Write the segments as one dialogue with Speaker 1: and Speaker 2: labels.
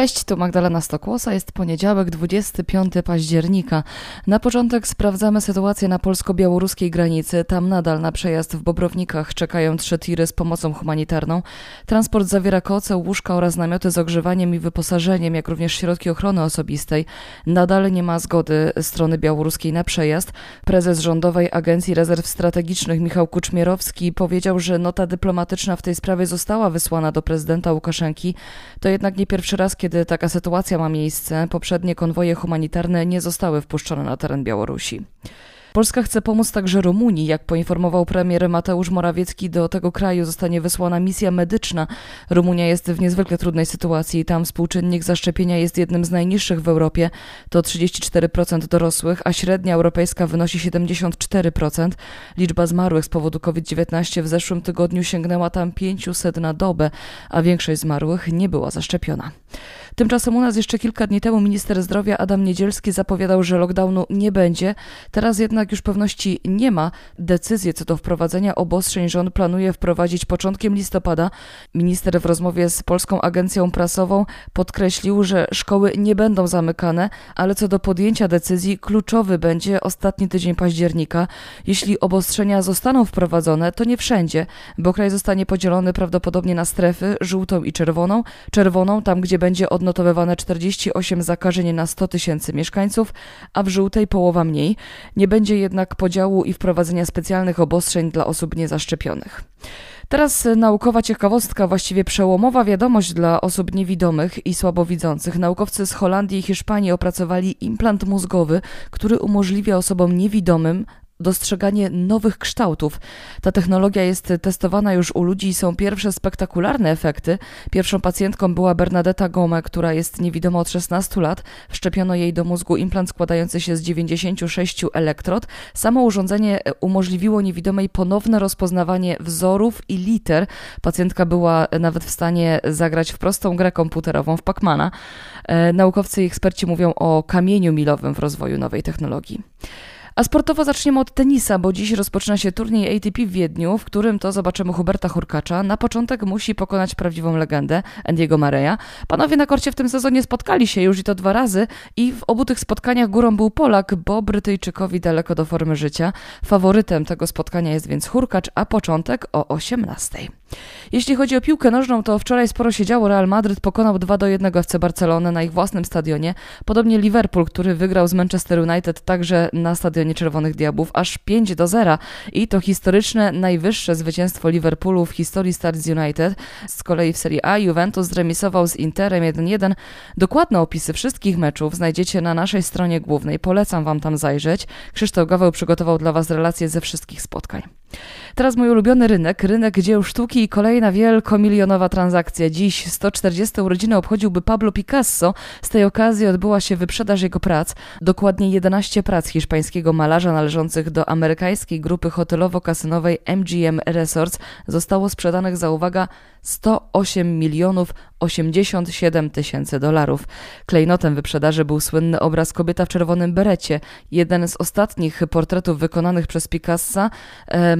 Speaker 1: Cześć, tu Magdalena Stokłosa. Jest poniedziałek, 25 października. Na początek sprawdzamy sytuację na polsko-białoruskiej granicy. Tam nadal na przejazd w Bobrownikach czekają trzy tiry z pomocą humanitarną. Transport zawiera koce, łóżka oraz namioty z ogrzewaniem i wyposażeniem, jak również środki ochrony osobistej. Nadal nie ma zgody strony białoruskiej na przejazd. Prezes Rządowej Agencji Rezerw Strategicznych Michał Kuczmierowski powiedział, że nota dyplomatyczna w tej sprawie została wysłana do prezydenta Łukaszenki. To jednak nie pierwszy raz, kiedy kiedy taka sytuacja ma miejsce, poprzednie konwoje humanitarne nie zostały wpuszczone na teren Białorusi. Polska chce pomóc także Rumunii. Jak poinformował premier Mateusz Morawiecki, do tego kraju zostanie wysłana misja medyczna. Rumunia jest w niezwykle trudnej sytuacji. Tam współczynnik zaszczepienia jest jednym z najniższych w Europie. To 34% dorosłych, a średnia europejska wynosi 74%. Liczba zmarłych z powodu COVID-19 w zeszłym tygodniu sięgnęła tam 500 na dobę, a większość zmarłych nie była zaszczepiona. Tymczasem u nas jeszcze kilka dni temu minister zdrowia Adam Niedzielski zapowiadał, że lockdownu nie będzie. Teraz jednak już pewności nie ma. Decyzję co do wprowadzenia obostrzeń rząd planuje wprowadzić początkiem listopada. Minister w rozmowie z Polską Agencją Prasową podkreślił, że szkoły nie będą zamykane, ale co do podjęcia decyzji kluczowy będzie ostatni tydzień października. Jeśli obostrzenia zostaną wprowadzone, to nie wszędzie, bo kraj zostanie podzielony prawdopodobnie na strefy żółtą i czerwoną. Czerwoną tam, gdzie będzie odnotowana odnotowywane 48 zakażeń na 100 tysięcy mieszkańców, a w żółtej połowa mniej. Nie będzie jednak podziału i wprowadzenia specjalnych obostrzeń dla osób niezaszczepionych. Teraz naukowa ciekawostka, właściwie przełomowa wiadomość dla osób niewidomych i słabowidzących. Naukowcy z Holandii i Hiszpanii opracowali implant mózgowy, który umożliwia osobom niewidomym dostrzeganie nowych kształtów. Ta technologia jest testowana już u ludzi i są pierwsze spektakularne efekty. Pierwszą pacjentką była Bernadetta Gome, która jest niewidoma od 16 lat. Wszczepiono jej do mózgu implant składający się z 96 elektrod. Samo urządzenie umożliwiło niewidomej ponowne rozpoznawanie wzorów i liter. Pacjentka była nawet w stanie zagrać w prostą grę komputerową w Pacmana. E, naukowcy i eksperci mówią o kamieniu milowym w rozwoju nowej technologii. A sportowo zaczniemy od tenisa, bo dziś rozpoczyna się turniej ATP w Wiedniu, w którym to zobaczymy Huberta Hurkacza. Na początek musi pokonać prawdziwą legendę, Andiego Mareya. Panowie na korcie w tym sezonie spotkali się już i to dwa razy i w obu tych spotkaniach górą był Polak, bo Brytyjczykowi daleko do formy życia. Faworytem tego spotkania jest więc Hurkacz, a początek o 18. Jeśli chodzi o piłkę nożną, to wczoraj sporo się działo. Real Madryt pokonał 2 do 1 FC Barcelonę na ich własnym stadionie. Podobnie Liverpool, który wygrał z Manchester United także na stadionie Czerwonych Diabłów aż 5 do 0 i to historyczne najwyższe zwycięstwo Liverpoolu w historii Stars United. Z kolei w Serie A Juventus zremisował z Interem 1-1. Dokładne opisy wszystkich meczów znajdziecie na naszej stronie głównej. Polecam wam tam zajrzeć. Krzysztof Gaweł przygotował dla was relacje ze wszystkich spotkań. Teraz mój ulubiony rynek, rynek dzieł sztuki i kolejna wielkomilionowa transakcja. Dziś 140 urodziny obchodziłby Pablo Picasso. Z tej okazji odbyła się wyprzedaż jego prac. Dokładnie 11 prac hiszpańskiego malarza należących do amerykańskiej grupy hotelowo-kasynowej MGM Resorts zostało sprzedanych za uwaga 108 milionów 87 tysięcy dolarów. Klejnotem wyprzedaży był słynny obraz Kobieta w czerwonym berecie, jeden z ostatnich portretów wykonanych przez Picassa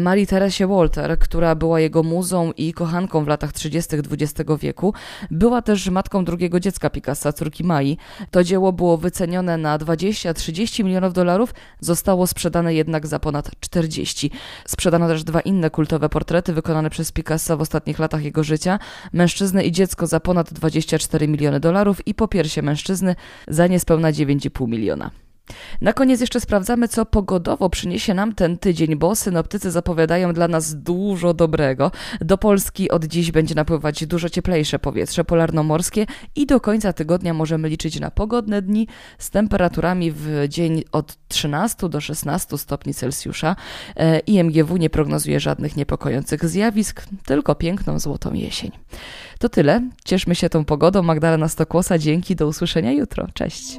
Speaker 1: Marii Teresie Walter, która była jego muzą i kochanką w latach 30. XX wieku. Była też matką drugiego dziecka Picassa, córki Mai. To dzieło było wycenione na 20-30 milionów dolarów, zostało sprzedane jednak za ponad 40. Sprzedano też dwa inne kultowe portrety wykonane przez Picassa w ostatnich latach jego życia. Mężczyznę i dziecko za ponad 24 miliony dolarów i po piersie mężczyzny za niespełna 9,5 miliona. Na koniec jeszcze sprawdzamy, co pogodowo przyniesie nam ten tydzień, bo synoptycy zapowiadają dla nas dużo dobrego. Do Polski od dziś będzie napływać dużo cieplejsze powietrze polarnomorskie i do końca tygodnia możemy liczyć na pogodne dni z temperaturami w dzień od 13 do 16 stopni Celsjusza. E, IMGW nie prognozuje żadnych niepokojących zjawisk, tylko piękną złotą jesień. To tyle. Cieszmy się tą pogodą. Magdalena Stokłosa, dzięki. Do usłyszenia jutro. Cześć.